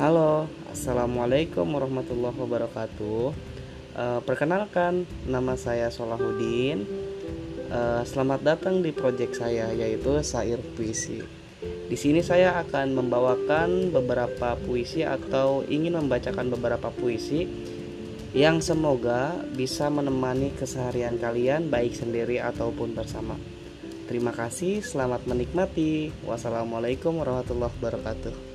Halo, assalamualaikum warahmatullahi wabarakatuh. e, perkenalkan, nama saya Solahuddin. e, eh, selamat datang di proyek saya, yaitu Sair Puisi. Di sini saya akan membawakan beberapa puisi atau ingin membacakan beberapa puisi yang semoga bisa menemani keseharian kalian, baik sendiri ataupun bersama. Terima kasih, selamat menikmati. Wassalamualaikum warahmatullahi wabarakatuh.